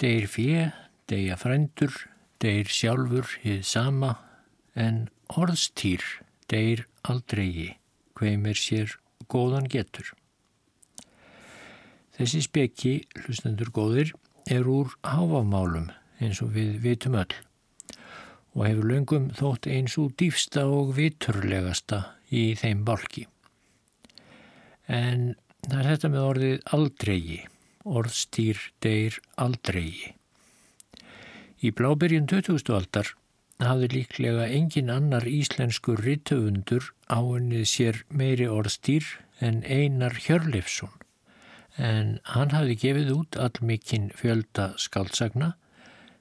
Deyr fjö, deyja frændur, deyr sjálfur hið sama, en orðstýr deyr aldrei, hveimir sér góðan getur. Þessi speki, hlustendur góðir, er úr háfamálum eins og við vitum öll og hefur löngum þótt eins úr dýfsta og viturlegasta í þeim bálki. En það er þetta með orðið aldrei, orðstýr deyr aldrei. Í blábyrjun 2000. aldar hafði líklega engin annar íslenskur rittöfundur áunnið sér meiri orðstýr en Einar Hjörleifsson en hann hafði gefið út allmikinn fjölda skaldsagna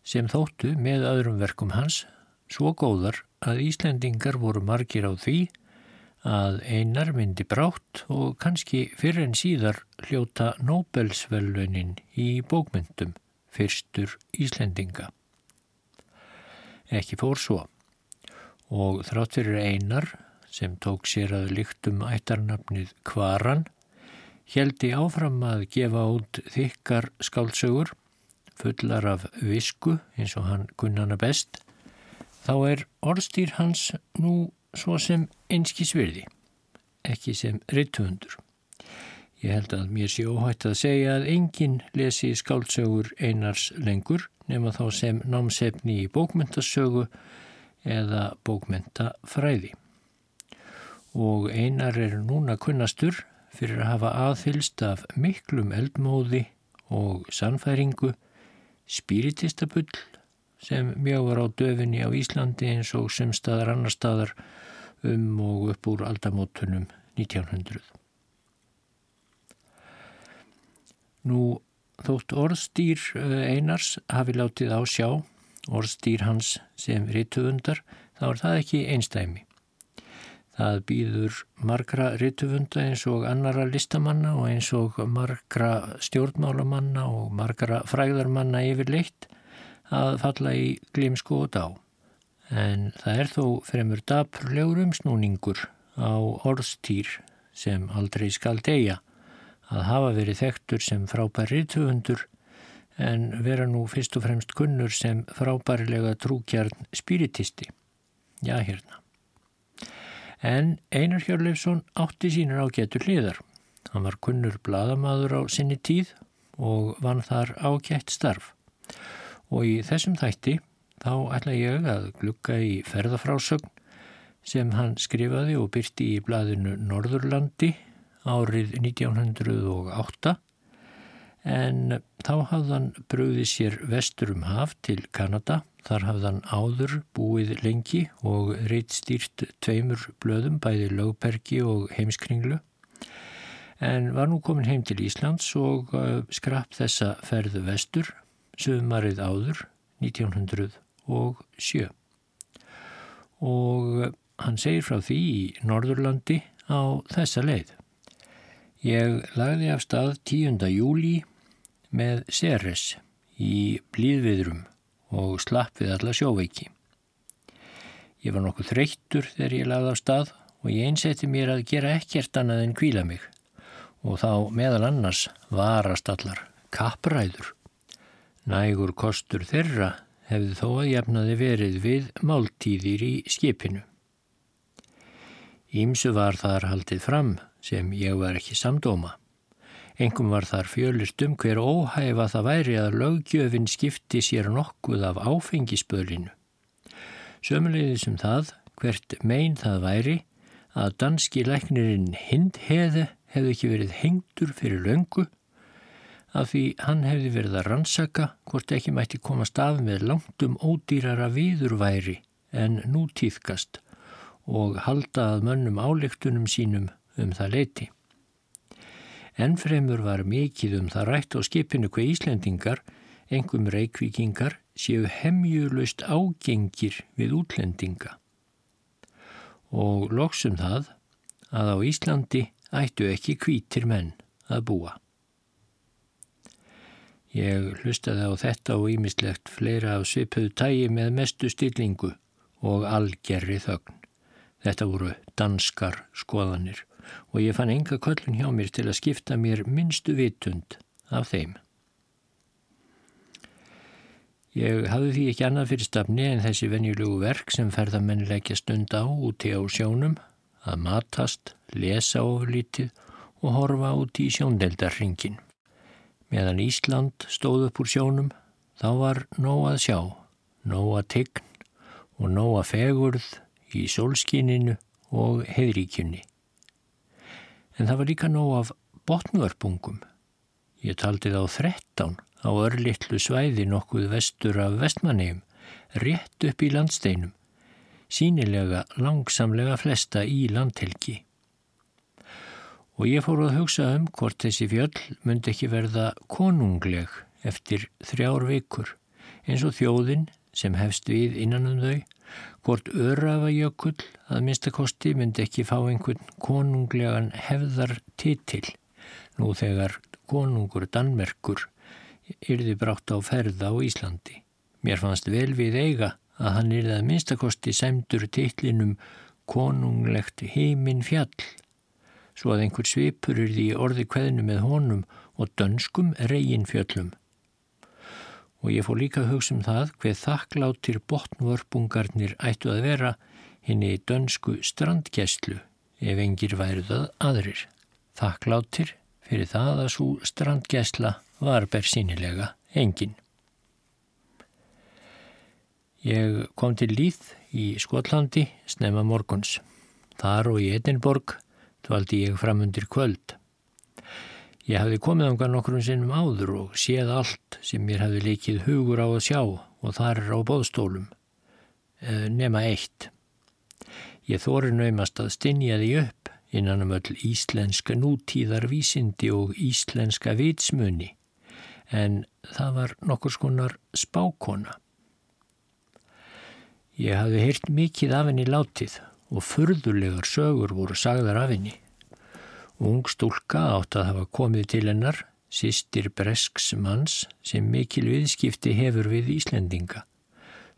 sem þóttu með öðrum verkum hans svo góðar að Íslendingar voru margir á því að einar myndi brátt og kannski fyrir en síðar hljóta Nobelsvellunin í bókmyndum fyrstur Íslendinga. Ekki fór svo og þrátt fyrir einar sem tók sér að lyktum ættarnafnið Kvaran heldi áfram að gefa út þykkar skáldsögur fullar af visku eins og hann kunnana best þá er orðstýr hans nú svo sem einskísvirði, ekki sem rittuundur. Ég held að mér sé óhætt að segja að enginn lesi skáldsögur einars lengur nema þá sem námsefni í bókmyndasögu eða bókmyndafræði. Og einar er núna kunnastur fyrir að hafa aðfylst af miklum eldmóði og sannfæringu, spiritistabull sem mjög var á döfinni á Íslandi eins og sem staðar annar staðar um og upp úr aldamótunum 1900. Nú þótt orðstýr eh, einars hafi látið á sjá, orðstýr hans sem rittuundar, þá er það ekki einstæmi. Það býður margra ritufunda eins og annara listamanna og eins og margra stjórnmálamanna og margra fræðarmanna yfir leitt að falla í glimsku og dá. En það er þó fremur dapurlegur umsnúningur á orðstýr sem aldrei skal deyja að hafa verið þektur sem frábær rítuundur en vera nú fyrst og fremst kunnur sem frábærlega trúkjarn spiritisti. Já, hérna. En Einar Hjörleifsson átti sínur á getur hliðar. Hann var kunnur bladamadur á sinni tíð og vann þar ágætt starf og í þessum þætti þá ætla ég að glukka í ferðafrásögn sem hann skrifaði og byrti í bladinu Norðurlandi árið 1908 en þá hafðan bröði sér vestur um haf til Kanada. Þar hafðan áður búið lengi og reitt stýrt tveimur blöðum bæði lögperki og heimskringlu. En var nú komin heim til Íslands og uh, skrapp þessa ferðu vestur sömarið áður 1907 og hann segir frá því í Norðurlandi á þessa leið. Ég lagði af stað 10. júli með Ceres í blíðviðrum og slapp við alla sjóveiki. Ég var nokkuð þreyttur þegar ég lagði af stað og ég einsetti mér að gera ekkert annað en kvíla mig og þá meðal annars varast allar kappræður Nægur kostur þeirra hefði þó að jafnaði verið við máltíðir í skipinu. Ímsu var þar haldið fram sem ég var ekki samdóma. Engum var þar fjölist um hver óhæfa það væri að löggjöfin skipti sér nokkuð af áfengispölinu. Sömulegði sem um það, hvert megin það væri, að danski læknirinn hind heði hefði ekki verið hengtur fyrir löngu af því hann hefði verið að rannsaka hvort ekki mætti komast af með langtum ódýrara viðurværi en nú týðkast og halda að mönnum álektunum sínum um það leiti. Ennfremur var mikið um það rætt á skipinu hver Íslendingar, engum reikvikingar, séu hemjulust ágengir við útlendinga. Og loksum það að á Íslandi ættu ekki kvítir menn að búa. Ég hlustaði á þetta og ímislegt fleira af svipuðu tægi með mestu stillingu og algerri þögn. Þetta voru danskar skoðanir og ég fann enga köllun hjá mér til að skipta mér minnstu vitund af þeim. Ég hafði því ekki annað fyrir stafni en þessi venjulegu verk sem ferðamenn leggja stund á úti á sjónum, að matast, lesa ofurlítið og horfa út í sjóndeldarringin. Meðan Ísland stóð upp úr sjónum, þá var nóg að sjá, nóg að tign og nóg að fegurð í sólskininu og heiðríkjunni. En það var líka nóg af botnvörpungum. Ég taldi þá þrettán á örlittlu svæði nokkuð vestur af vestmannegjum, rétt upp í landsteinum, sínilega langsamlega flesta í landhelgi. Og ég fór að hugsa um hvort þessi fjöll myndi ekki verða konungleg eftir þrjár vikur, eins og þjóðin sem hefst við innan um þau, hvort örafajökull að minnstakosti myndi ekki fá einhvern konunglegan hefðar titil, nú þegar konungur Danmerkur yrði brátt á ferða á Íslandi. Mér fannst vel við eiga að hann yrði að minnstakosti semdur titlinum konunglegt heiminn fjall, svo að einhver svipur yrði í orði kveðinu með honum og dönskum reygin fjöllum. Og ég fór líka að hugsa um það hver þakkláttir botnvörpungarnir ættu að vera henni dönsku strandgæslu ef engir væruðað aðrir. Þakkláttir fyrir það að svo strandgæsla var bersýnilega engin. Ég kom til Líð í Skotlandi snemma morguns. Þar og í Edinborg dvaldi ég fram undir kvöld. Ég hafði komið ánga nokkrum sinnum áður og séð allt sem mér hafði leikið hugur á að sjá og þar á bóðstólum. Eh, nema eitt. Ég þóri naumast að stinja því upp innan um öll íslenska nútíðarvísindi og íslenska vitsmunni en það var nokkur skonar spákona. Ég hafði heyrt mikið af henni látið og furðulegar sögur voru sagðar af henni. Ung stúlka átt að hafa komið til hennar, sýstir Bresks manns sem mikil viðskipti hefur við Íslendinga.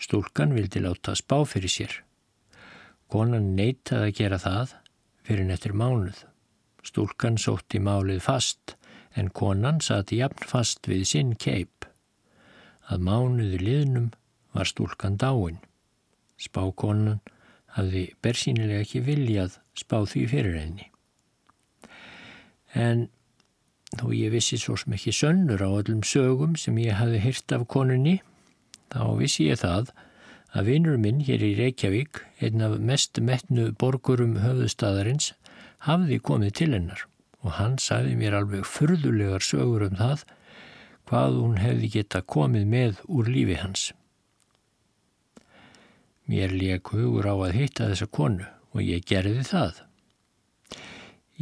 Stúlkan vildi láta spá fyrir sér. Konan neytaði að gera það fyrir nettur mánuð. Stúlkan sótti málið fast en konan sati jafn fast við sinn keip. Að mánuðu liðnum var stúlkan dáin. Spákonan hafði bersýnilega ekki viljað spá því fyrir henni. En þó ég vissi svo sem ekki sönnur á öllum sögum sem ég hafði hyrt af konunni, þá vissi ég það að vinnur minn hér í Reykjavík, einn af mest metnu borgurum höfðustæðarins, hafði komið til hennar og hann sagði mér alveg furðulegar sögur um það hvað hún hefði geta komið með úr lífi hans. Mér leik hugur á að hitta þessa konu og ég gerði það.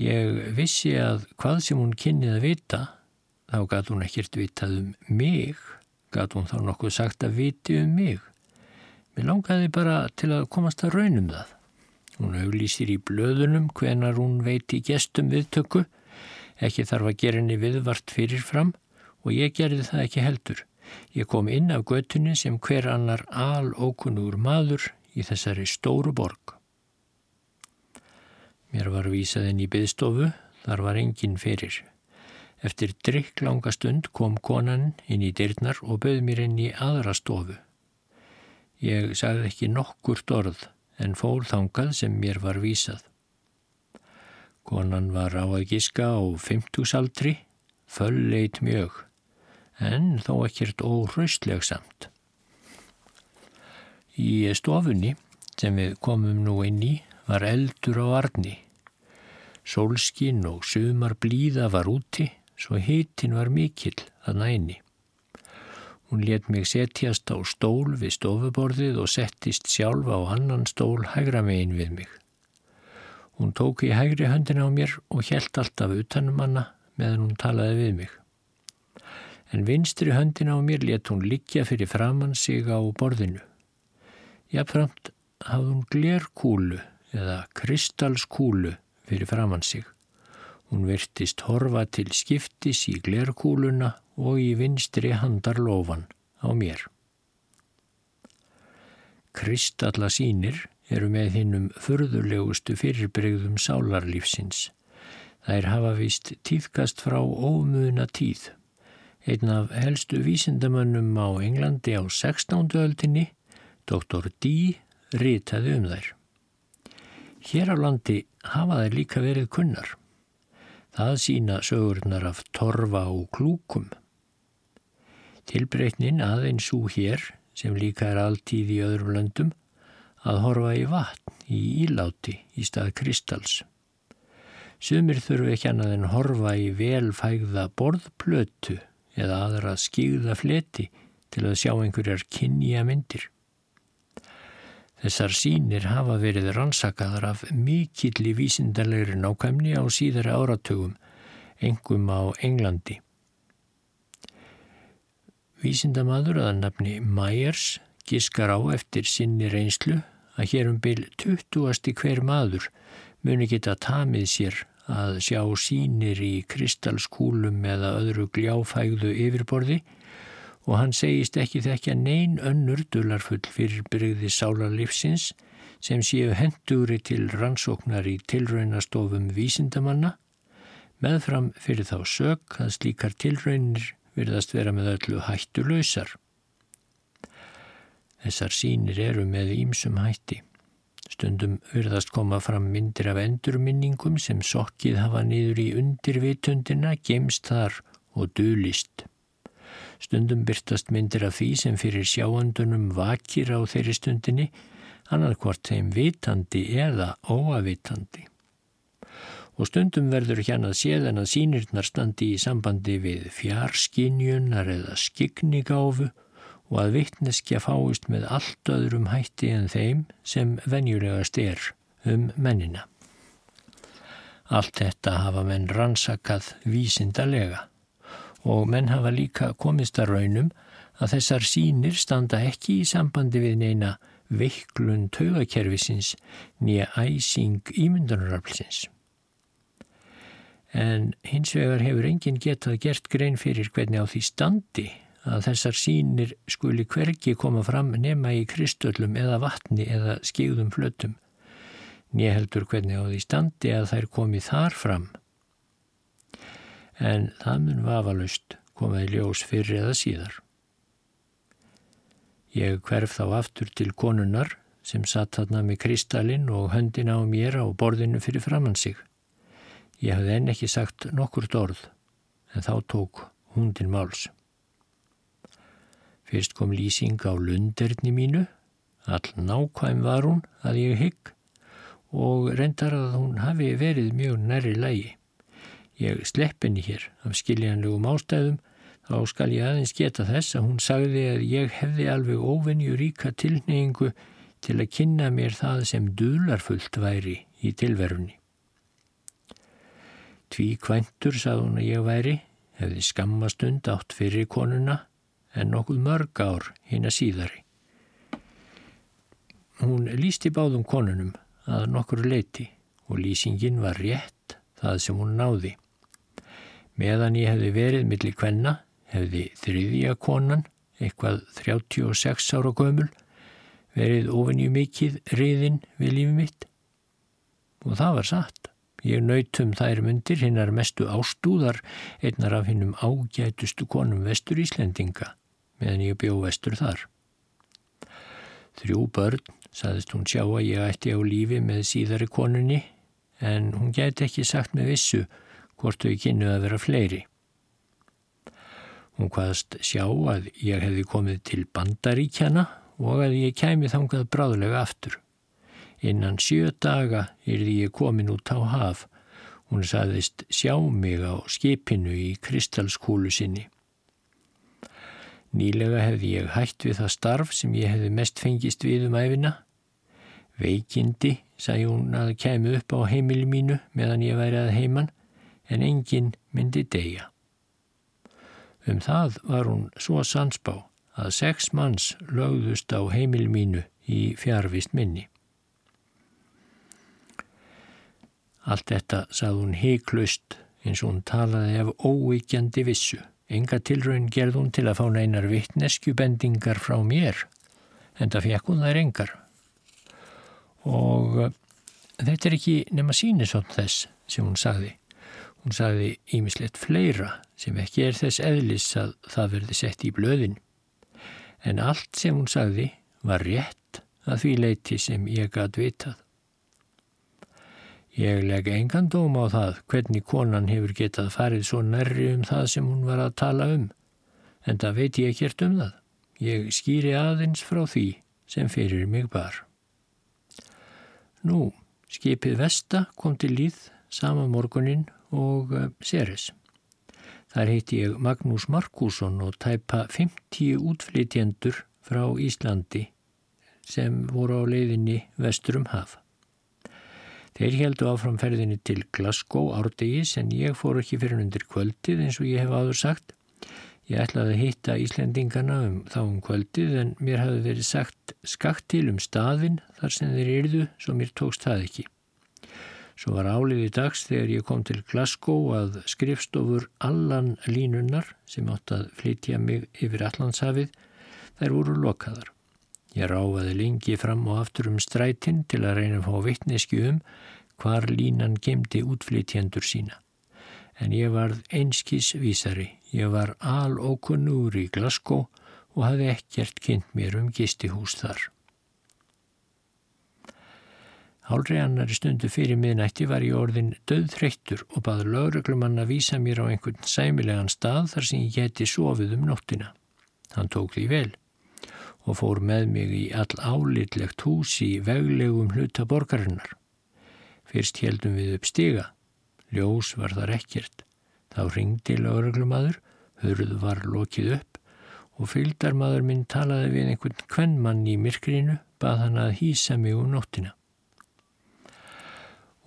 Ég vissi að hvað sem hún kynnið að vita, þá gæti hún ekkert vitað um mig, gæti hún þá nokkuð sagt að viti um mig. Mér langaði bara til að komast að raunum það. Hún auglýsir í blöðunum hvenar hún veiti gestum viðtöku, ekki þarf að gera henni viðvart fyrirfram og ég gerði það ekki heldur. Ég kom inn af götunni sem hver annar alókunnur maður í þessari stóru borg. Mér var vísað inn í byðstofu, þar var enginn fyrir. Eftir drikk langa stund kom konan inn í dyrnar og bauð mér inn í aðra stofu. Ég sagði ekki nokkurt orð en fór þangað sem mér var vísað. Konan var á að giska á fymtusaldri, fölleit mjög, en þó ekkert óhraustleg samt. Í stofunni sem við komum nú inn í var eldur á arni. Sólskin og sumar blíða var úti, svo hitin var mikill að næni. Hún let mig setjast á stól við stofuborðið og settist sjálf á annan stól hægra megin við mig. Hún tók í hægri höndin á mér og helt alltaf utanum hana meðan hún talaði við mig. En vinstri höndin á mér let hún likja fyrir framann sig á borðinu. Jáfnframt hafði hún glerkúlu eða kristalskúlu fyrir framann sig. Hún virtist horfa til skiptis í glerkúluna og í vinstri handarlofan á mér. Kristalla sínir eru með hinnum förðulegustu fyrirbreyðum sálarlífsins. Þær hafa vist tíðkast frá ómuna tíð Einn af helstu vísindamönnum á Englandi á 16. öldinni, Dr. D. ritaði um þær. Hér á landi hafa þær líka verið kunnar. Það sína sögurnar af torfa og klúkum. Tilbreytnin aðeins svo hér, sem líka er alltíð í öðrum löndum, að horfa í vatn í íláti í stað kristals. Sumir þurfu ekki annað en horfa í velfægða borðplötu eða aðra skýða fleti til að sjá einhverjar kynja myndir. Þessar sínir hafa verið rannsakaðar af mikill í vísindarlegri nákvæmni á síðara áratugum, engum á Englandi. Vísindamadur að nafni Myers giskar á eftir sinni reynslu að hér um byl 20. hver maður muni geta tamið sér að sjá sínir í kristalskúlum eða öðru gljáfægðu yfirborði og hann segist ekki þekkja neyn önnur dularfull fyrir byrgði sálarlifsins sem séu henduri til rannsóknar í tilraunastofum vísindamanna meðfram fyrir þá sök að slíkar tilraunir virðast vera með öllu hættu lausar. Þessar sínir eru með ímsum hætti. Stundum virðast koma fram myndir af endurminningum sem sokkið hafa niður í undirvitundina, gemst þar og dulist. Stundum byrtast myndir af því sem fyrir sjáandunum vakir á þeirri stundinni, annarkvort þeim vitandi eða óavitandi. Og stundum verður hérna séð en að sínirnar standi í sambandi við fjarskinjunar eða skignigáfu og að vittneskja fáist með allt öðrum hætti en þeim sem venjulegast er um mennina. Allt þetta hafa menn rannsakað vísindarlega og menn hafa líka komist að raunum að þessar sínir standa ekki í sambandi við neina veiklun taugakerfisins nýja æsing ímyndunaraflsins. En hins vegar hefur enginn getað gert grein fyrir hvernig á því standi að þessar sínir skuli hverki koma fram nema í kristöllum eða vatni eða skigðum flötum. Nýja heldur hvernig á því standi að þær komi þar fram. En það mun vafalust komaði ljós fyrir eða síðar. Ég hverf þá aftur til konunnar sem satt þarna með kristallin og höndina á mér á borðinu fyrir framann sig. Ég hafði enn ekki sagt nokkurt orð en þá tók hún til máls. Fyrst kom lýsing á lunderni mínu, all nákvæm var hún að ég hygg og reyndar að hún hafi verið mjög næri lægi. Ég slepp henni hér af skiljanlegum ástæðum, þá skal ég aðeins geta þess að hún sagði að ég hefði alveg óvenju ríka tilneyingu til að kynna mér það sem dularfullt væri í tilverunni. Tví kvæntur, sað hún að ég væri, hefði skammastund átt fyrir konuna en nokkuð mörg ár hinn að síðari. Hún lísti báðum konunum að nokkur leiti og lýsingin var rétt það sem hún náði. Meðan ég hefði verið millir kvenna hefði þriðja konan, eitthvað 36 ára gömul, verið ofinju mikið riðin við lífi mitt. Og það var satt. Ég nautum þær myndir hinnar mestu ástúðar einnar af hinnum ágætustu konum vestur Íslendinga meðan ég bjó vestur þar. Þrjú börn, saðist hún sjá að ég ætti á lífi með síðari konunni en hún gæti ekki sagt með vissu hvort þau kynnu að vera fleiri. Hún hvaðast sjá að ég hefði komið til bandaríkjana og að ég kæmi þangað bráðlega aftur. Innan sjö daga yrði ég komin út á haf. Hún saðist sjá mig á skipinu í kristalskúlu sinni. Nýlega hefði ég hætt við það starf sem ég hefði mest fengist við um æfina. Veikindi, sagði hún að kemi upp á heimili mínu meðan ég væri að heiman, en enginn myndi deyja. Um það var hún svo sansbá að sex manns lögðust á heimili mínu í fjárvist minni. Allt þetta sagði hún heiklust eins og hún talaði af óvíkjandi vissu. Enga tilraun gerð hún til að fá neinar vittneskjubendingar frá mér, en það fekk hún þær engar. Og uh, þetta er ekki nema sínisotn þess sem hún sagði. Hún sagði ímislegt fleira sem ekki er þess eðlis að það verði sett í blöðin. En allt sem hún sagði var rétt að því leiti sem ég gæt vitað. Ég leg engan dóm á það hvernig konan hefur getað farið svo nærri um það sem hún var að tala um, en það veit ég ekkert um það. Ég skýri aðeins frá því sem fyrir mig bar. Nú, skipið Vesta kom til líð sama morgunin og uh, Ceres. Þar heiti ég Magnús Markusson og tæpa 50 útflytjendur frá Íslandi sem voru á leiðinni vesturum haf. Þeir heldu áframferðinni til Glasgow árdegis en ég fór ekki fyrir undir kvöldið eins og ég hef áður sagt. Ég ætlaði að hitta Íslendingana um þá um kvöldið en mér hafi verið sagt skakt til um staðin þar sem þeir yrðu svo mér tókst það ekki. Svo var áliði dags þegar ég kom til Glasgow að skrifstofur allan línunnar sem átt að flytja mig yfir Allandshafið, þær voru lokaðar. Ég ráfaði lengi fram og aftur um strætin til að reyna að fá vittneski um hvar línan gemdi útflytjendur sína. En ég varð einskís vísari. Ég var al ókunnúr í Glasgow og hafði ekkert kynnt mér um gistihús þar. Hálri annari stundu fyrir miðnætti var ég orðin döðþreyttur og baði lögreglumann að vísa mér á einhvern sæmilegan stað þar sem ég geti sofið um nóttina. Hann tók því vel og fór með mig í all álitlegt hús í veglegum hluta borgarinnar. Fyrst heldum við upp stiga. Ljós var þar ekkert. Þá ringdi lögreglumadur, hörðu var lokið upp og fylgdarmadur minn talaði við einhvern kvennmann í myrkrinu, bað hann að hýsa mig um nóttina.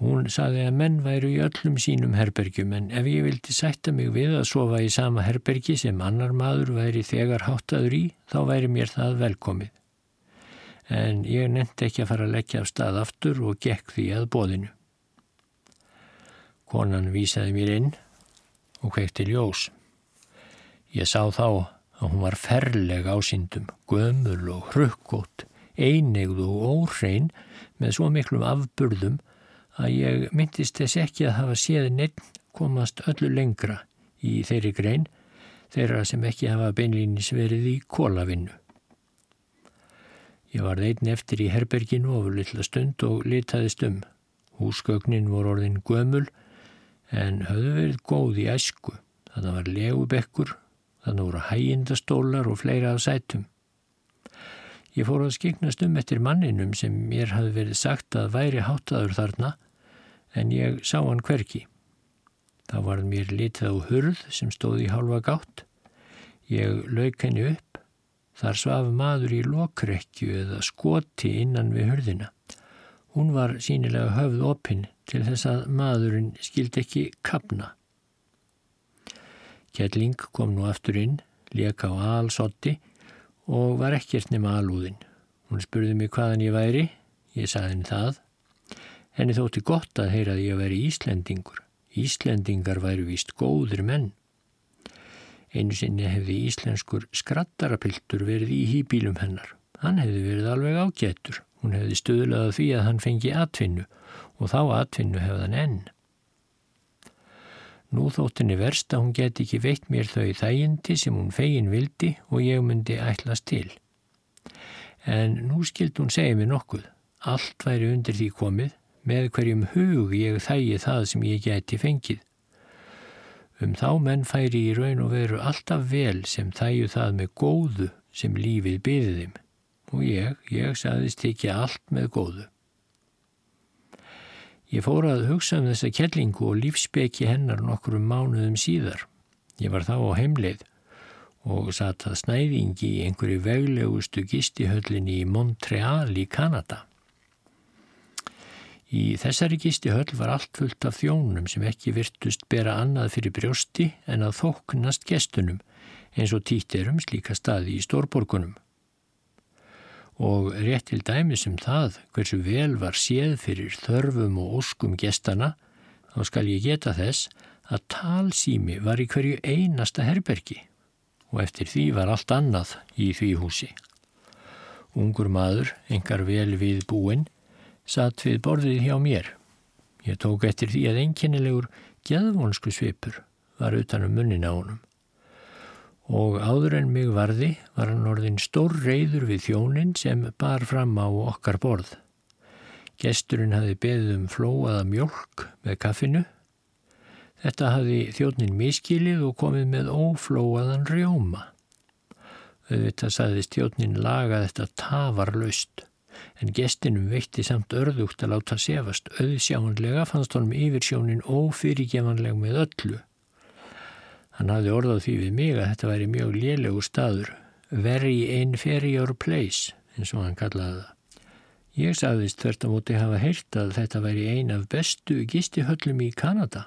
Hún saði að menn væru í öllum sínum herbergjum en ef ég vildi sætta mig við að sofa í sama herbergi sem annar maður væri þegar háttaður í þá væri mér það velkomið. En ég nefndi ekki að fara að leggja af stað aftur og gekk því að bóðinu. Konan vísaði mér inn og hvekti ljós. Ég sá þá að hún var ferleg ásýndum, gömul og hrukkótt, einegð og óhrein með svo miklum afburðum að ég myndist þess ekki að hafa séð neitt komast öllu lengra í þeirri grein þeirra sem ekki hafa beinlýnis verið í kólavinnu. Ég var einn eftir í herberginu ofur litla stund og litaðist um. Húsgögnin voru orðin gömul en höfðu verið góð í æsku. Þannig var legubekkur, þannig voru hægindastólar og fleira af sætum. Ég fór að skiknast um eftir manninum sem mér hafði verið sagt að væri háttaður þarna en ég sá hann hverki. Þá var mér litið á hurð sem stóð í hálfa gátt. Ég lauk henni upp. Þar svaf maður í lokrekju eða skoti innan við hurðina. Hún var sínilega höfð opinn til þess að maðurinn skildi ekki kapna. Kjelling kom nú aftur inn, leka á alsotti og var ekkert nema alúðin. Hún spurði mig hvaðan ég væri, ég saði henni það. Henni þótti gott að heyra að veri Íslendingur. Íslendingar væri víst góðir menn. Einu sinni hefði íslenskur skrattarapiltur verið í hýbílum hennar. Hann hefði verið alveg ágættur. Hún hefði stöðlaðið því að hann fengi atvinnu og þá atvinnu hefðan enn. Nú þóttinni verst að hún geti ekki veitt mér þau þægindi sem hún fegin vildi og ég myndi ætlas til. En nú skild hún segja mér nokkuð. Allt væri undir því komið, með hverjum hug ég þægi það sem ég geti fengið. Um þá menn færi í raun og veru alltaf vel sem þæju það með góðu sem lífið byðiðim. Og ég, ég saðist ekki allt með góðu. Ég fór að hugsa um þessa kellingu og lífsbeki hennar nokkrum mánuðum síðar. Ég var þá á heimleið og satt að snæðingi í einhverju veglegustu gistihöllinni í Montreal í Kanada. Í þessari gistihöll var allt fullt af þjónum sem ekki virtust bera annað fyrir brjósti en að þóknast gestunum eins og títerum slíka staði í stórborgunum og rétt til dæmis um það hversu vel var séð fyrir þörfum og óskum gestana, þá skal ég geta þess að talsými var í hverju einasta herbergi og eftir því var allt annað í því húsi. Ungur maður, engar vel við búin, satt við borðið hjá mér. Ég tók eftir því að einkennilegur geðvonsku svipur var utanum munnin á honum. Og áður en mig varði var hann orðin stór reyður við þjónin sem bar fram á okkar borð. Gesturinn hafi beðið um flóaða mjölk með kaffinu. Þetta hafi þjónin miskilið og komið með óflóaðan rjóma. Þetta saðist þjónin laga þetta tafarlaust en gestinum veitti samt örðugt að láta sefast auðsjáanlega fannst honum yfirsjónin ófyrirgevanleg með öllu. Hann hafði orðað því við mig að þetta væri mjög lélegu staður, very inferior place, eins og hann kallaði það. Ég sagðist þvert á móti hafa heyrt að þetta væri ein af bestu gistihöllum í Kanada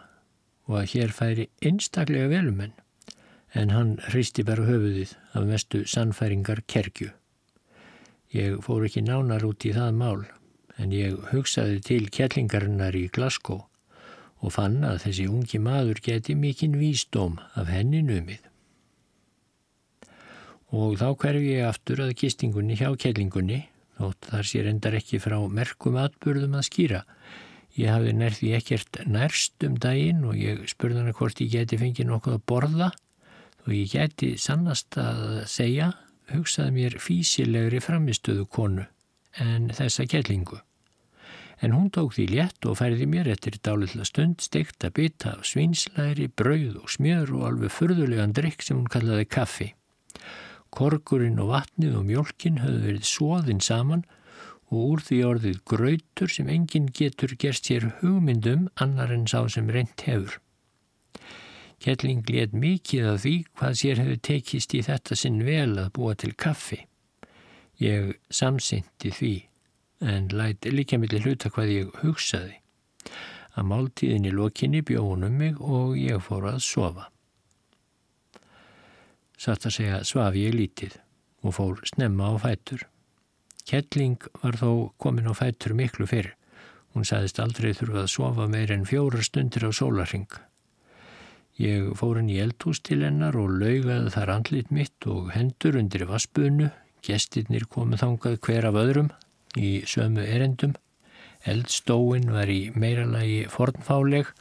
og að hér færi einstaklega velumenn, en hann hristi bara höfuðið af mestu sannfæringar kerkju. Ég fór ekki nánar út í það mál en ég hugsaði til kjellingarinnar í Glasgow og fann að þessi ungi maður geti mikinn vísdóm af henni numið. Og þá hverfi ég aftur að kistingunni hjá kjellingunni, þótt þar sé reyndar ekki frá merkum atbyrðum að skýra. Ég hafði nærði ekkert nærst um daginn og ég spurði hana hvort ég geti fengið nokkuð að borða og ég geti sannast að segja hugsaði mér físilegri framistöðu konu en þessa kellingu. En hún tók því létt og færði mér eftir dálitla stund steikt að bytta af svinslæri, brauð og smjör og alveg furðulegan drikk sem hún kallaði kaffi. Korgurinn og vatnið og mjölkin höfðu verið svoðinn saman og úr því orðið grautur sem enginn getur gerst hér hugmyndum annar en sá sem reynt hefur. Kjelling let mikið af því hvað sér hefur tekist í þetta sinn vel að búa til kaffi. Ég samsyndi því en læti líka millir hluta hvað ég hugsaði. Að máltíðin í lokinni bjóðunum mig og ég fór að sofa. Satt að segja svaf ég lítið og fór snemma á fætur. Kjelling var þó komin á fætur miklu fyrr. Hún sagðist aldrei þurfa að sofa meir en fjóra stundir á sólarring. Ég fór henni í eldhús til hennar og laugaði þar andlit mitt og hendur undir vassbunu. Gestirnir komið þangað hver af öðrum í sömu erendum. Eldstóin var í meiralagi fornfáleg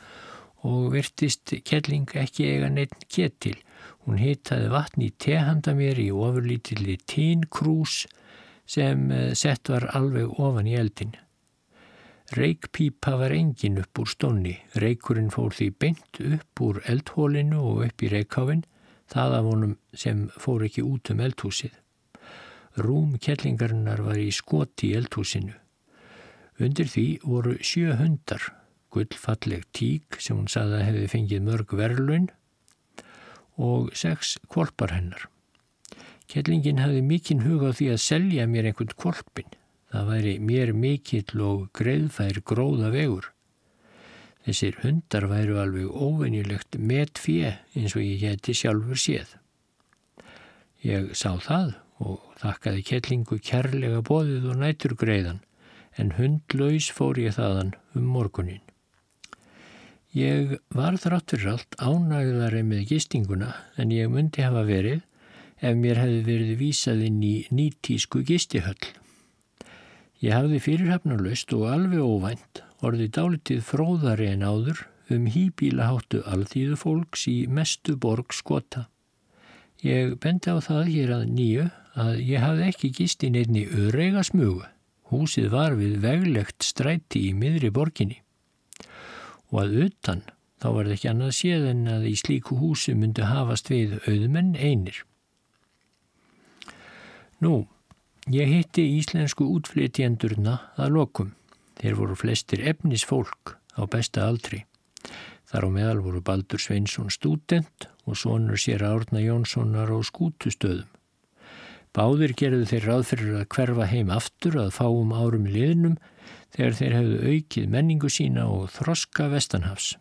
og virtist kelling ekki eiga neitt ketil. Hún hitaði vatn í tehanda mér í ofurlítilli tínkrús sem eh, sett var alveg ofan í eldin. Reykpípa var engin upp úr stónni. Reykurinn fór því beint upp úr eldhólinu og upp í reykháfinn, það af honum sem fór ekki út um eldhúsið. Rúm kellingarinnar var í skoti í eldhúsinu. Undir því voru sjö hundar, gullfalleg tík sem hún saði að hefði fengið mörg verðlun og sex kvolpar hennar. Kellingin hafði mikinn hug á því að selja mér einhvern kvolpin. Það væri mér mikill og greiðfær gróða vegur. Þessir hundar væru alveg óvenjulegt met fjö eins og ég geti sjálfur séð. Ég sá það og þakkaði kellingu kærlega bóðið og nætur greiðan en hundlaus fór ég þaðan um morgunin. Ég var þrátt fyrir allt ánægðari með gistinguna en ég myndi hafa verið ef mér hefði verið vísað inn í nýtísku gistihöll. Ég hafði fyrirhafnarlaust og alveg óvænt orðið dálitið fróðari en áður um hýbílaháttu alþýðu fólks í mestu borg skota. Ég bendi á það hér að nýju að ég hafði ekki gist í nefni öðrega smugu. Húsið var við veglegt stræti í miðri borginni. Og að utan þá var það ekki annað séð en að í slíku húsi myndi hafast við auðmenn einir. Nú, Ég hitti íslensku útflytjendurna að lokum. Þeir voru flestir efnisfólk á besta aldri. Þar á meðal voru Baldur Sveinsson student og sonur sér Árna Jónssonar á skútustöðum. Báðir gerðu þeir ráðfyrir að hverfa heim aftur að fáum árum í liðnum þegar þeir hefðu aukið menningu sína og þroska vestanhafs.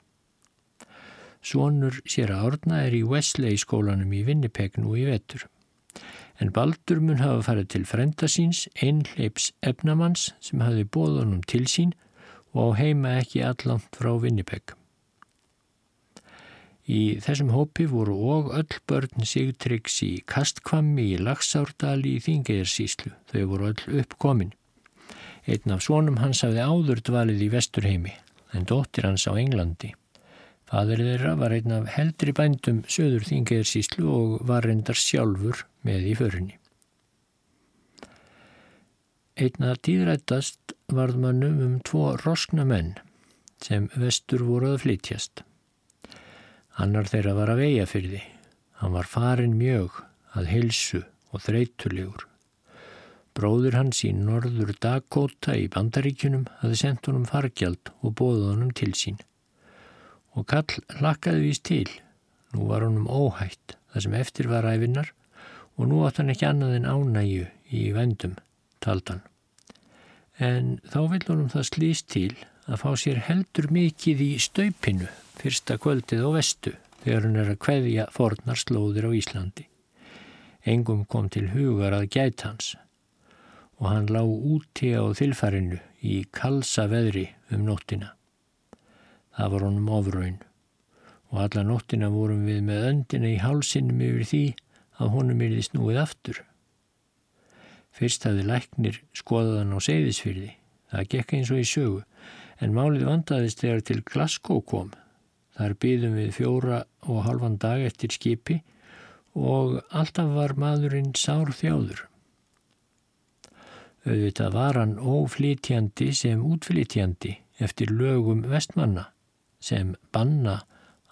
Sonur sér Árna er í Wesley skólanum í Winnipeg nú í vetur en Baldur mun hafa farið til frenda síns, einhleips efnamanns sem hafi bóðunum til sín og á heima ekki allant frá Vinnipeg. Í þessum hópi voru og öll börn Sigtryggs í Kastkvammi í Lagsárdali í Þingejarsíslu. Þau voru öll uppkomin. Einn af svonum hans hafði áður dvalið í Vesturheimi, en dóttir hans á Englandi. Fadur þeirra var einn af heldri bændum söður þingeðarsíslu og var reyndar sjálfur með í förinni. Einna tíðrættast varð mannum um tvo roskna menn sem vestur voru að flytjast. Annar þeirra var fyrir því. Hann var farin mjög að hilsu og þreytulegur. Bróður hans í norður Dakota í bandaríkunum hafði sendt honum fargjald og bóða honum til sín. Og kall lakkaði vís til. Nú var honum óhætt það sem eftir var æfinnar og nú átt hann ekki annað en ánægju í vendum, taldan. En þá vil honum það slýst til að fá sér heldur mikið í staupinu fyrsta kvöldið á vestu þegar hann er að kveðja fornar slóðir á Íslandi. Engum kom til hugar að gæt hans og hann lág úti á þilfarinu í kalsa veðri um nóttina. Það var honum ofraun og alla nóttina vorum við með öndina í hálsinum yfir því að honum yrði snúið aftur. Fyrst hafði læknir skoðaðan á seyðisfyrði. Það gekk eins og í sögu en málið vandaðist þegar til Glasgow kom. Þar býðum við fjóra og halvan dag eftir skipi og alltaf var maðurinn sár þjáður. Auðvitað var hann óflítjandi sem útflítjandi eftir lögum vestmanna sem banna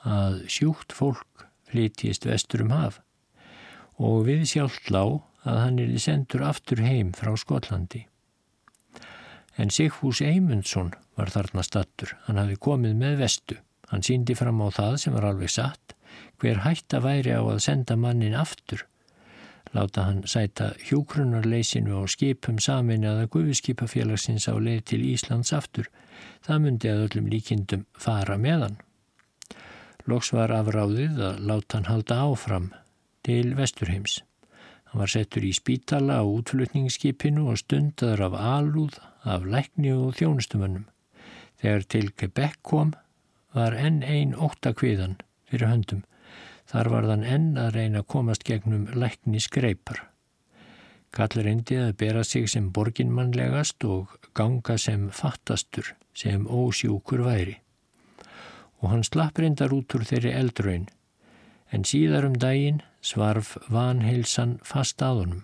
að sjúkt fólk flytjist vestur um haf og við sjálf lág að hann er sendur aftur heim frá Skotlandi. En Sigfús Eymundsson var þarna stattur. Hann hafi komið með vestu. Hann síndi fram á það sem var alveg satt. Hver hætta væri á að senda mannin aftur? Láta hann sæta hjókrunarleysinu á skipum samin eða gufiskipafélagsins á leið til Íslands aftur. Það myndi að öllum líkindum fara með hann. Loks var afráðið að láta hann halda áfram til Vesturheims. Hann var settur í spítala á útflutningsskipinu og stundaður af alúð, af lækni og þjónustumönnum. Þegar til Quebec kom var enn ein óttakviðan fyrir höndum. Þar var þann enn að reyna að komast gegnum lækni skreipar. Kallar endi að bera sig sem borginmannlegast og ganga sem fattastur, sem ósjúkur væri. Og hann slapp reyndar út úr þeirri eldraun, en síðar um daginn svarf vanheilsan fast að honum.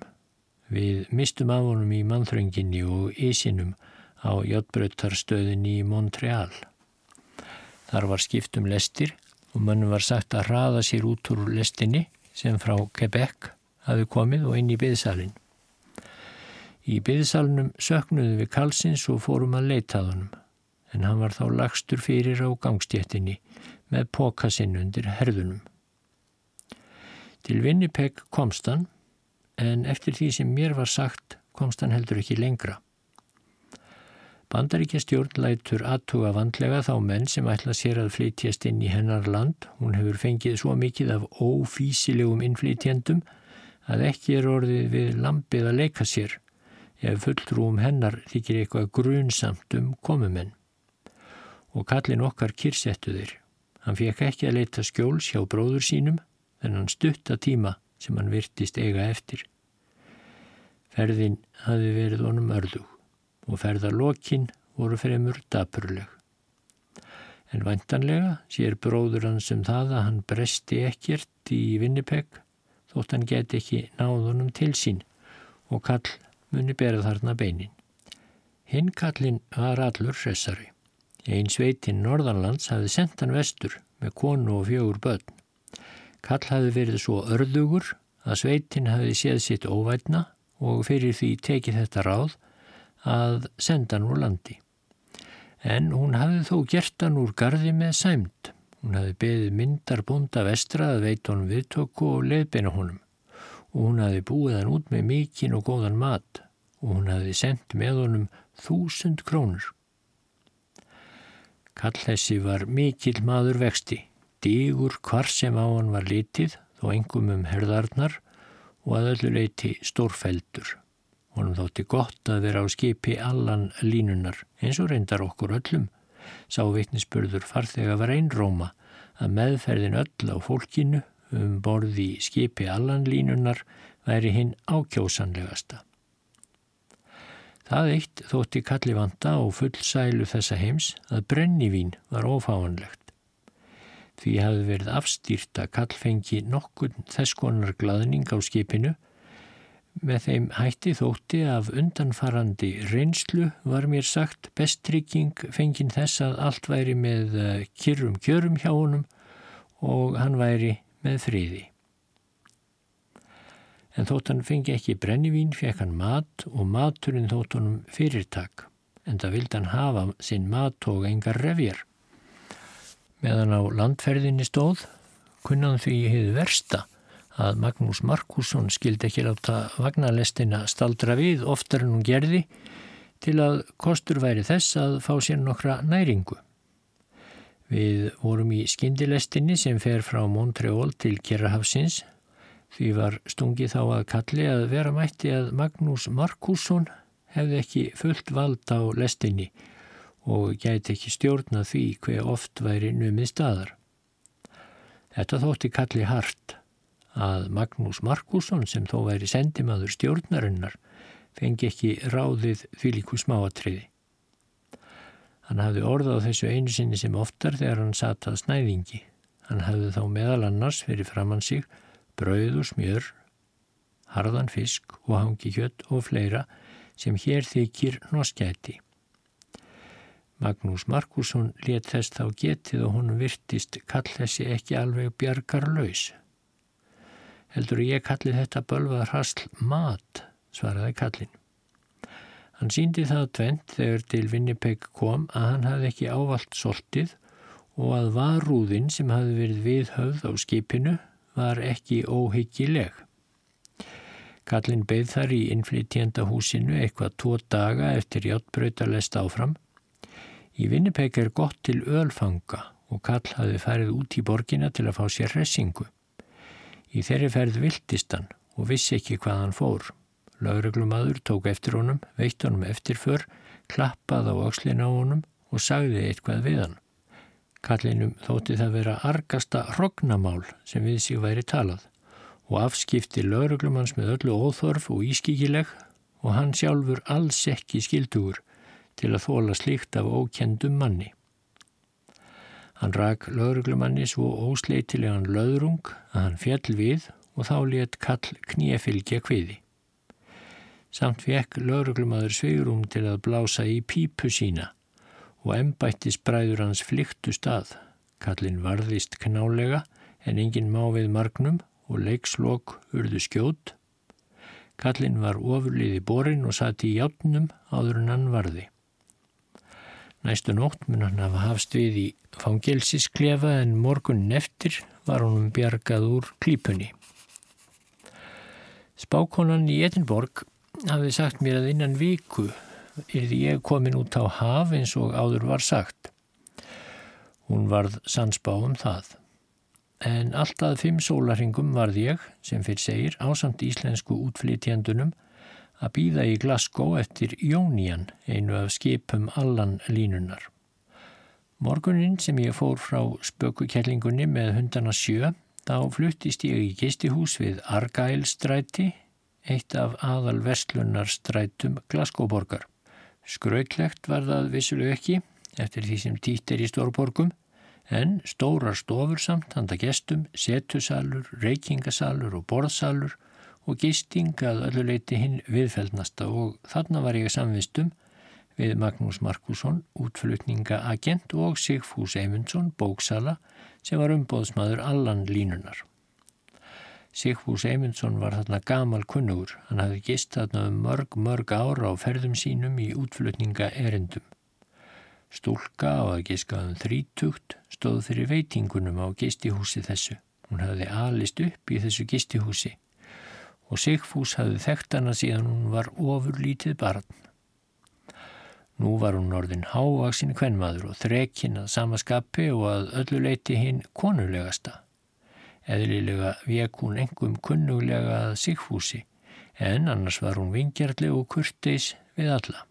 Við mistum af honum í mannþrönginni og ísinum á Jotbröttarstöðinni í Montreal. Þar var skiptum lestir og mönnum var sagt að hraða sér út úr lestinni sem frá Quebec hafi komið og inn í byðsalinn. Í byðsalunum söknuðu við kalsins og fórum að leitað honum en hann var þá lagstur fyrir á gangstjettinni með pókasinn undir herðunum. Til Winnipeg komst hann en eftir því sem mér var sagt komst hann heldur ekki lengra. Bandaríkja stjórn lætur aðtuga vandlega þá menn sem ætla sér að flytjast inn í hennar land. Hún hefur fengið svo mikið af ófísilegum innflytjendum að ekki er orðið við lampið að leika sér ef fulltrúum hennar þykir eitthvað grunsamt um komumenn. Og kallin okkar kyrsettu þeir. Hann fekk ekki að leita skjóls hjá bróður sínum þennan stutta tíma sem hann virtist eiga eftir. Ferðin hafi verið honum örðug og ferðarlokkin voru fremur dapurleg. En vantanlega sér bróður hans um það að hann bresti ekkert í Vinnipeg þótt hann get ekki náðunum til sín og kall muni berað þarna beinin. Hinn kallin var allur hressari. Einn sveitinn Norðanlands hafði sendt hann vestur með konu og fjögur börn. Kall hafði verið svo örðugur að sveitinn hafði séð sitt óvætna og fyrir því tekið þetta ráð að senda hann úr landi. En hún hafði þó gert hann úr gardi með sæmt. Hún hafði beðið myndar búnda vestra að veit honum viðtöku og leiðbeina honum og hún hafði búið hann út með mikinn og góðan mat og hún hafði sendt með honum þúsund krónur. Kallhessi var mikill maður vexti, dígur hvar sem á hann var litið þó engum um herðarnar og að öllu leiti stórfeldur. Honum þótti gott að vera á skipi allan línunar eins og reyndar okkur öllum. Sá vitnisspörður farþega var einróma að meðferðin öll á fólkinu um borði skipi allan línunar væri hinn ákjósanlegasta. Það eitt þótti kalli vanda og fullsælu þessa heims að brennivín var ófáanlegt. Því hafði verið afstýrt að kallfengi nokkur þess konar glaðning á skipinu. Með þeim hætti þótti af undanfarandi reynslu var mér sagt bestrygging fengin þess að allt væri með eh, kyrrum kjörum hjá honum og hann væri með friði. En þótt hann fengi ekki brennivín, fekk hann mat og maturinn þótt honum fyrirtak, en það vildi hann hafa sinn mat og engar revjar. Meðan á landferðinni stóð kunnan því hefði versta að Magnús Markusson skildi ekki láta vagnarlestina staldra við oftar en hún gerði til að kostur væri þess að fá sér nokkra næringu. Við vorum í skindilestinni sem fer frá Montreal til Kjerrahafsins því var stungið þá að kalli að vera mætti að Magnús Markusson hefði ekki fullt vald á lestinni og gæti ekki stjórna því hver oft væri numið staðar. Þetta þótti kalli hart að Magnús Markusson sem þó væri sendimaður stjórnarinnar fengi ekki ráðið því líku smáatriði. Hann hafði orðað þessu einu sinni sem oftar þegar hann satað snæðingi. Hann hafði þá meðal annars fyrir framann sig brauð og smjör, harðan fisk og hangi kjött og fleira sem hér þykir norskæti. Magnús Markusson let þess þá getið og hún virtist kall þessi ekki alveg bjargar laus. Heldur ég kalli þetta bölvað hrastl mat, svaraði kallin. Hann síndi það tvent þegar til Winnipeg kom að hann hafði ekki ávalt soltið og að varúðin sem hafði verið viðhöfð á skipinu var ekki óhyggileg. Kallin beigð þar í innflytjenda húsinu eitthvað tvo daga eftir hjáttbröytalest áfram Í Vinnipeg er gott til ölfanga og Kall hafi farið út í borgina til að fá sér ressingu. Í þeirri ferð viltistan og vissi ekki hvað hann fór. Lauruglumadur tók eftir honum, veitt honum eftirför, klappað á axlin á honum og sagði eitthvað við hann. Kallinum þótti það vera argasta hrognamál sem við sig væri talað og afskipti lauruglumanns með öllu óþorf og ískikileg og hann sjálfur alls ekki skildugur til að þóla slíkt af ókendum manni. Hann rak lauruglumanni svo ósleitilegan laurung að hann fjall við og þá let kall kníefylgja kviði. Samt fekk lauruglumadur sveigurum til að blása í pípu sína og embættis bræður hans flyktu stað. Kallin varðist knálega en engin má við margnum og leikslokk urðu skjót. Kallin var ofurliði borin og satt í játnum áður en hann varði. Næstu nótt mun hann hafa hafst við í fangilsisklefa en morgunin eftir var honum bjargað úr klípunni. Spákonan í Edinborg hafði sagt mér að innan viku erði ég komin út á haf eins og áður var sagt. Hún varð sannsbá um það. En alltaf fimm sólaringum varð ég, sem fyrir segir, ásamt íslensku útflytjandunum að býða í Glasgow eftir Jónían, einu af skipum allan línunar. Morgunin sem ég fór frá spökukellingunni með hundana sjö, þá fluttist ég í gistihús við Argælstræti, eitt af aðal vestlunarstrætum Glasgow-borgar. Skrautlegt var það vissuleg ekki, eftir því sem týtt er í stórborgum, en stórar stofur samt handa gestum, setusalur, reykingasalur og borðsalur og gisting að ölluleiti hinn viðfeldnasta og þarna var ég samvistum við Magnús Markusson, útflutningaagent og Sigfús Eymundsson, bóksala, sem var umbóðsmaður allan línunar. Sigfús Eymundsson var þarna gamal kunnugur, hann hafði gist þarna um mörg, mörg ára á ferðum sínum í útflutninga erindum. Stúlka á að giska um þrítugt stóð fyrir veitingunum á gistihúsi þessu. Hún hafði alist upp í þessu gistihúsi og Sigfús hafði þekkt hana síðan hún var ofurlítið barn. Nú var hún orðin hávaksin kvenmaður og þrekinn að samaskapi og að öllu leiti hinn konulegasta. Eðlilega vek hún engum kunnuglega að Sigfúsi en annars var hún vingjarleg og kurteis við alla.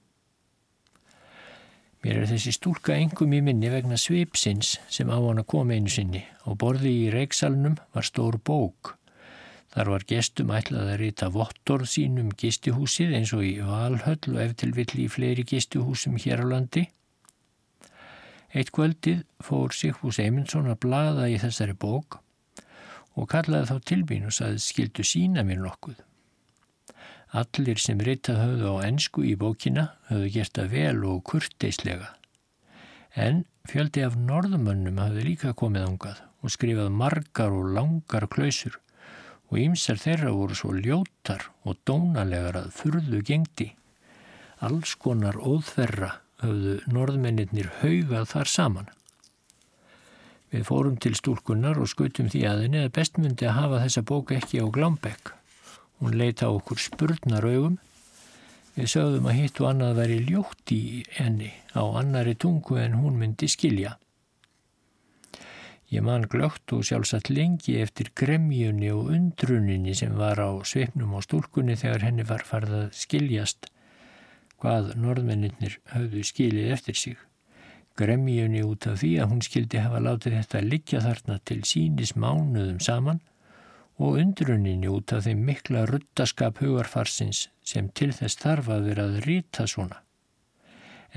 Mér er þessi stúlka engum í minni vegna svipsins sem á hann að koma einu sinni og borði í reiksalunum var stór bók Þar var gestum ætlað að rita vottorð sínum gistihúsið eins og í Valhöll og eftir vill í fleiri gistihúsum hér á landi. Eitt kvöldið fór Sigfús Eymundsson að blada í þessari bók og kallaði þá tilbín og saði skildu sína mér nokkuð. Allir sem reytað höfðu á ennsku í bókina höfðu gert það vel og kurteislega. En fjöldi af norðumönnum hafði líka komið ángað og skrifað margar og langar klausur og ýmsar þeirra voru svo ljótar og dónalegar að furðu gengdi. Alls konar óþverra höfðu norðmennir haugað þar saman. Við fórum til stúlkunnar og skutum því aðinni að bestmundi að hafa þessa bók ekki á Glámbekk. Hún leita okkur spurnar augum. Við sögðum að hitt og annað veri ljótt í enni á annari tungu en hún myndi skilja. Ég man glögt og sjálfsagt lengi eftir gremjunni og undruninni sem var á sveipnum á stúlkunni þegar henni var farið að skiljast hvað norðmenninir höfðu skilið eftir sig gremjunni út af því að hún skildi hafa látið þetta liggja þarna til sínis mánuðum saman og undruninni út af þeim mikla ruttaskap hugarfarsins sem til þess þarf að vera að rýta svona.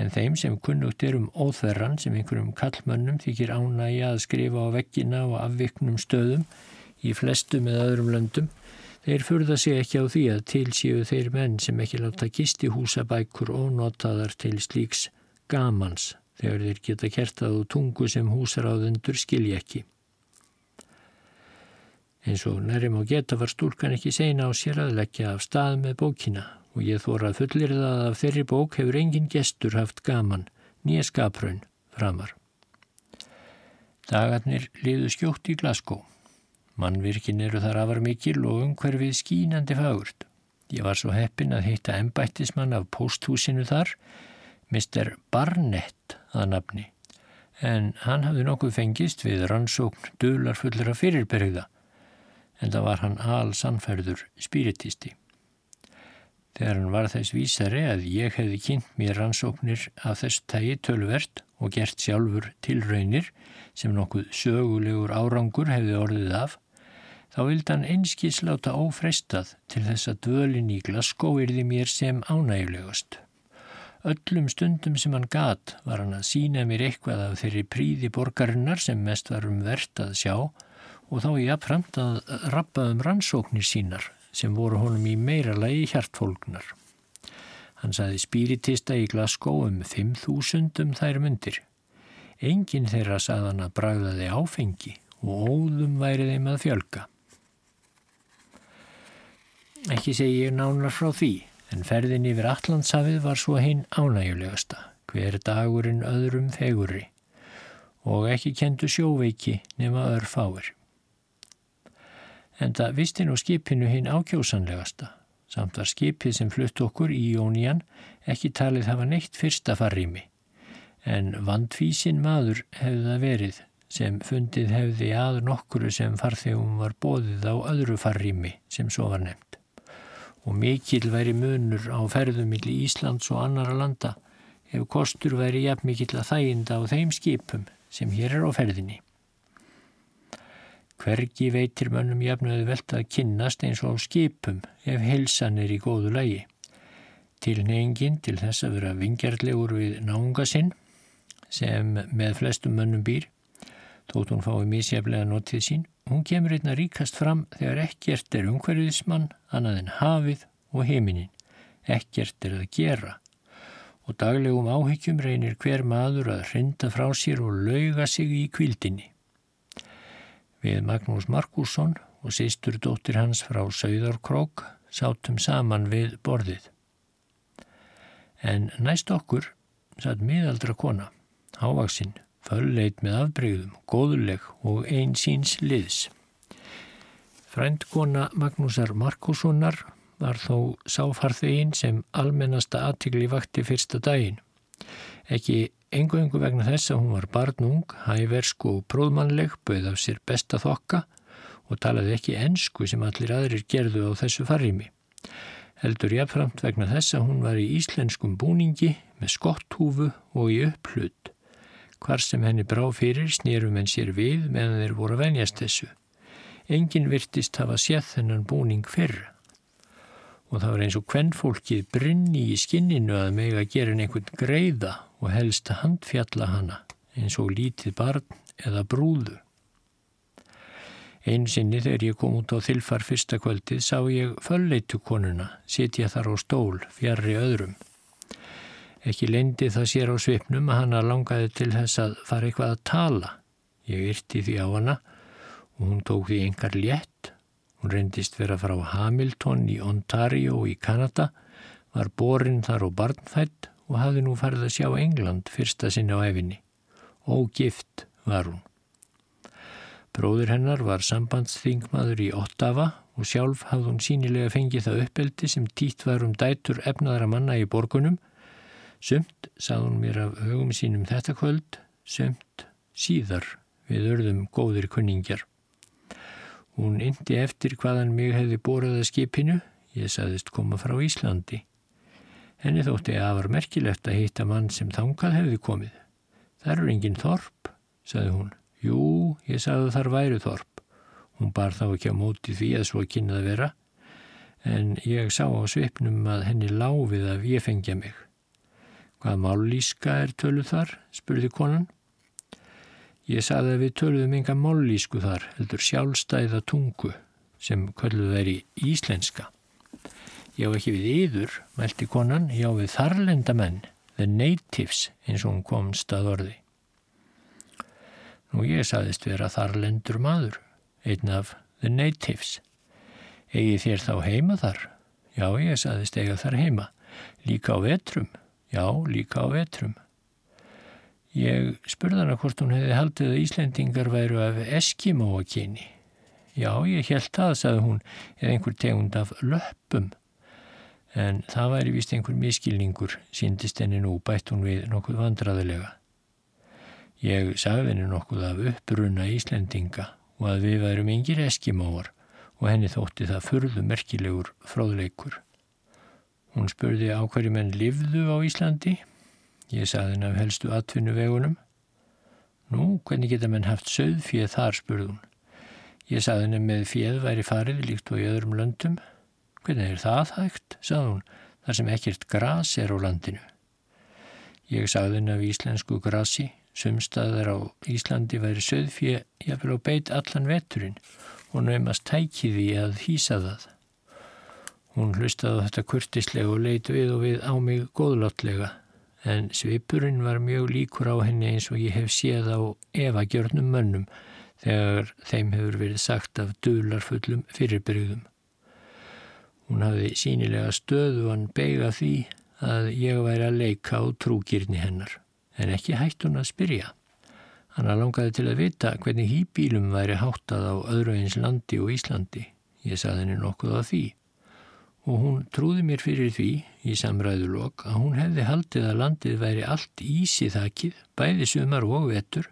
En þeim sem kunnugt er um óþverran sem einhverjum kallmönnum þykir ánægi að skrifa á vekkina og afviknum stöðum í flestum eða öðrum löndum, þeir furða sig ekki á því að tilsíu þeir menn sem ekki láta kisti húsabækur og notaðar til slíks gamans þegar þeir geta kertað og tungu sem húsaráðundur skilji ekki. Eins og nærim á geta var stúlkan ekki seina á sér að leggja af stað með bókina og ég þóra fullir það að þeirri bók hefur engin gestur haft gaman, nýja skapraun, framar. Dagarnir liðu skjótt í Glasgow. Mannvirkin eru þar afar mikil og umhverfið skínandi fagurt. Ég var svo heppin að heita embættismann af posthúsinu þar, Mr. Barnett að nafni, en hann hafði nokkuð fengist við rannsókn dularfullra fyrirbergða, en það var hann al sannferður spiritisti. Þegar hann var þess vísari að ég hefði kynnt mér rannsóknir af þess tægi tölvert og gert sjálfur tilraunir sem nokkuð sögulegur árangur hefði orðið af, þá vildi hann einskís láta ófrestað til þess að dvölin í Glasgow erði mér sem ánægulegast. Öllum stundum sem hann gat var hann að sína mér eitthvað af þeirri príði borgarinnar sem mest var um verðt að sjá og þá ég afframt að rappa um rannsóknir sínar sem voru honum í meira lagi hjartfólknar. Hann saði spiritista í Glasgow um 5.000 um þær myndir. Engin þeirra saðan að bragðaði áfengi og óðum væri þeim að fjölga. Ekki segi ég nánar frá því en ferðin yfir Allandshafið var svo hinn ánægulegasta, hver dagurinn öðrum fegurri og ekki kendu sjóveiki nema örfáir. En það visti nú skipinu hinn ákjósanlegasta, samt var skipið sem flutt okkur í Jónían ekki talið hafa neitt fyrsta farrými, en vandfísin maður hefði það verið sem fundið hefði að nokkuru sem farþegum var bóðið á öðru farrými sem svo var nefnt. Og mikil væri munur á ferðumilli Íslands og annara landa ef kostur væri jafn mikill að þæginda á þeim skipum sem hér er á ferðinni. Hvergi veitir mönnum jafnöðu velt að kynnast eins og á skipum ef helsan er í góðu lægi. Tilnefingin til þess að vera vingjarlegur við náunga sinn sem með flestum mönnum býr, þótt hún fái misjaflega notið sín, Hún kemur einna ríkast fram þegar ekkert er umhverfiðismann annað en hafið og heiminin. Ekkert er að gera og daglegum áhyggjum reynir hver maður að hrinda frá sér og lauga sig í kvildinni. Við Magnús Markusson og sýstur dóttir hans frá Sauðarkrók sátum saman við borðið. En næst okkur satt miðaldra kona, hávaksinn, fölleit með afbreyðum, góðuleg og einsýns liðs. Frændkona Magnúsar Markussonar var þó sáfarþegin sem almennasta aðtikli vakti fyrsta daginn. Ekki engu-engu vegna þess að hún var barnung, hæversk og bróðmannleg, bauð af sér besta þokka og talaði ekki ensku sem allir aðrir gerðu á þessu farrimi. Heldur jáfnframt vegna þess að hún var í íslenskum búningi með skotthúfu og í upplut. Hvar sem henni brá fyrir snýrum henn sér við meðan þeir voru að venjast þessu. Engin virtist hafa séð þennan búning fyrr. Og það var eins og hvern fólkið brinni í skinninu að meg að gera einhvern greiða og helst handfjalla hana eins og lítið barn eða brúðu. Einu sinni þegar ég kom út á þilfar fyrsta kvöldið sá ég fölleitu konuna sitja þar á stól fjarrri öðrum. Ekki leindi það sér á svipnum að hana langaði til þess að fara eitthvað að tala. Ég yrti því á hana og hún tók því engar létt. Hún reyndist vera frá Hamilton í Ontario í Kanada, var borin þar og barnfætt og hafði nú farið að sjá England fyrsta sinna á efinni. Ógift var hún. Bróður hennar var sambandsþingmaður í Ottawa og sjálf hafði hún sínilega fengið það uppeldi sem títt var um dætur efnaðara manna í borgunum. Sumt sað hún mér af hugum sínum þetta kvöld, sumt síðar við örðum góðir kunningjar. Hún indi eftir hvaðan mig hefði borðað að skipinu, ég saðist koma frá Íslandi. Henni þótti að var merkilegt að hitta mann sem þangað hefði komið. Það eru engin þorp, saði hún. Jú, ég sagði þar væru þorp. Hún bar þá ekki á móti því að svo kynnaði vera, en ég sá á svipnum að henni láfið að ég fengja mig. Hvað mállíska er töluð þar? spurði konan. Ég sagði að við töluðum enga mállísku þar, heldur sjálfstæða tungu, sem kölluð er í íslenska. Ég á ekki við yður, mælti konan, ég á við þarlenda menn, the natives, eins og hún komst að orði. Nú ég saðist vera þar lendur maður, einn af the natives. Egi þér þá heima þar? Já, ég saðist eiga þar heima. Líka á vetrum? Já, líka á vetrum. Ég spurði hana hvort hún hefði haldið að Íslendingar væru af Eskimóa kyni. Já, ég held það, sagði hún, eða einhver tegund af löppum. En það væri vist einhver miskilningur, síndist henni nú, bætt hún við nokkuð vandraðilega. Ég sagði henni nokkuð af uppbrunna Íslendinga og að við værum yngir eskimóar og henni þótti það furðu merkilegur fróðleikur. Hún spurði á hverju menn livðu á Íslandi. Ég sagði henni af helstu atvinnu vegunum. Nú, hvernig geta menn haft söðfíð þar, spurði hún. Ég sagði henni með fíð væri farið líkt og í öðrum löndum. Hvernig er það hægt, sagði hún, þar sem ekkert gras er á landinu. Ég sagði henni af íslensku grasi Sumstaðar á Íslandi væri söðfjö jafnvel á beit allan veturinn og naumast tækiði að hýsa það. Hún hlustaði þetta kurtislega og leit við og við á mig góðláttlega en svipurinn var mjög líkur á henni eins og ég hef séð á evagjörnum mönnum þegar þeim hefur verið sagt af dularfullum fyrirbrygðum. Hún hafði sínilega stöðu hann beigað því að ég væri að leika á trúgirni hennar en ekki hætt hún að spyrja. Hanna langaði til að vita hvernig hýbílum væri háttað á öðru eins landi og Íslandi. Ég saði henni nokkuð á því og hún trúði mér fyrir því í samræðulok að hún hefði haldið að landið væri allt ísi þakkið, bæði sumar og vetur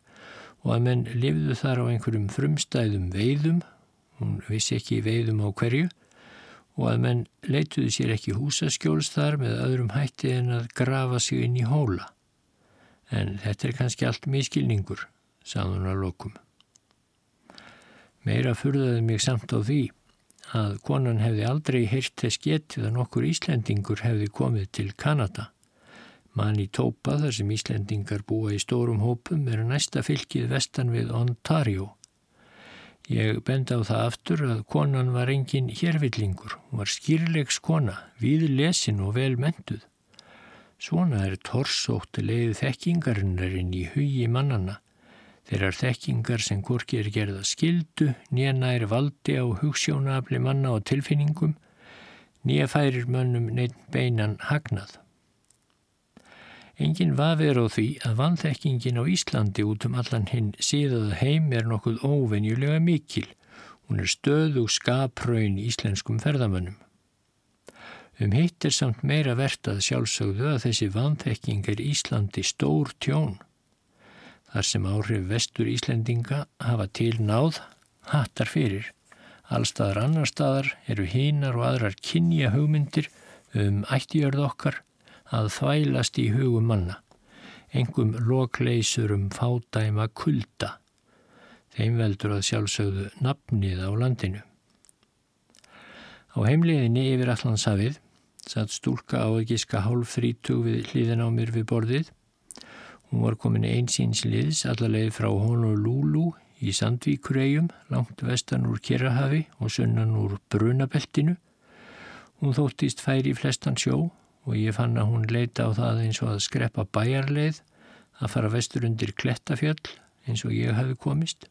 og að menn lifðu þar á einhverjum frumstæðum veiðum, hún vissi ekki veiðum á hverju og að menn leituði sér ekki húsaskjóls þar með öðrum hætti en að grafa sig inn í hóla. En þetta er kannski allt miskilningur, sagði hún að lokum. Meira furðaði mig samt á því að konan hefði aldrei heyrt þess getið að nokkur Íslendingur hefði komið til Kanada. Mann í Tópa þar sem Íslendingar búa í stórum hópum er næsta fylkið vestan við Ontario. Ég bend á það aftur að konan var engin hérvillingur, var skýrlegs kona, við lesin og vel mentuð. Svona er torsótt leið þekkingarinnar í hugi mannana. Þeirrar þekkingar sem hvorki er gerða skildu, nýja nær valdi á hugssjónafli manna og tilfinningum, nýja færir mönnum neitt beinan hagnað. Engin vafir á því að vanþekkingin á Íslandi út um allan hinn síðað heim er nokkuð óvenjulega mikil. Hún er stöðu skapraun íslenskum ferðamönnum. Um hitt er samt meira verðt að sjálfsögðu að þessi vanþekking er Íslandi stór tjón. Þar sem áhrif vestur Íslendinga hafa til náð, hattar fyrir. Allstaðar annar staðar eru hínar og aðrar kynja hugmyndir um ættjörð okkar að þvælast í hugum manna. Engum lokleysur um fádæma kulda. Þeim veldur að sjálfsögðu nafnið á landinu. Á heimliðinni yfir Allandshafið satt stúlka á að giska hálf þrítug við hlýðin á mér við borðið. Hún var komin einsýns liðs allarleið frá Honolulu í Sandvíkuregjum, langt vestan úr Kirahafi og sunnan úr Brunabeltinu. Hún þóttist færi í flestan sjó og ég fann að hún leita á það eins og að skreppa bæjarleið, að fara vestur undir Klettafjöll eins og ég hafi komist.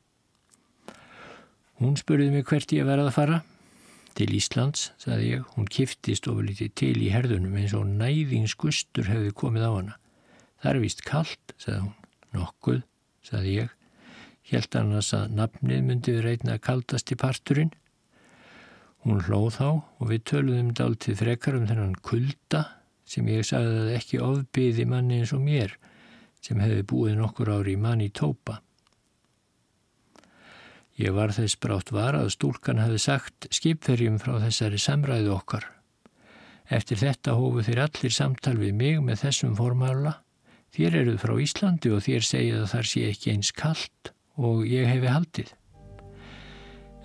Hún spurði mig hvert ég verði að fara. Til Íslands, sagði ég, hún kiftist ofurlítið til í herðunum eins og næðingsgustur hefði komið á hana. Það er vist kallt, sagði hún. Nokkuð, sagði ég. Hjælt annars að nafnið myndið reyna kaldast í parturinn. Hún hlóð þá og við töluðum dáltið frekar um þennan kulda sem ég sagði að ekki ofbyði manni eins og mér sem hefði búið nokkur ári í manni tópa. Ég var þess brátt var að stúlkan hefði sagt skipferjum frá þessari samræðu okkar. Eftir þetta hófu þeir allir samtal við mig með þessum formála Þér eruð frá Íslandi og þér segið að þar sé ekki eins kallt og ég hefi haldið.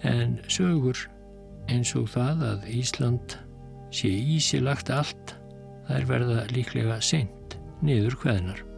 En sögur eins og það að Ísland sé ísilagt allt, þær verða líklega seint niður hveðnar.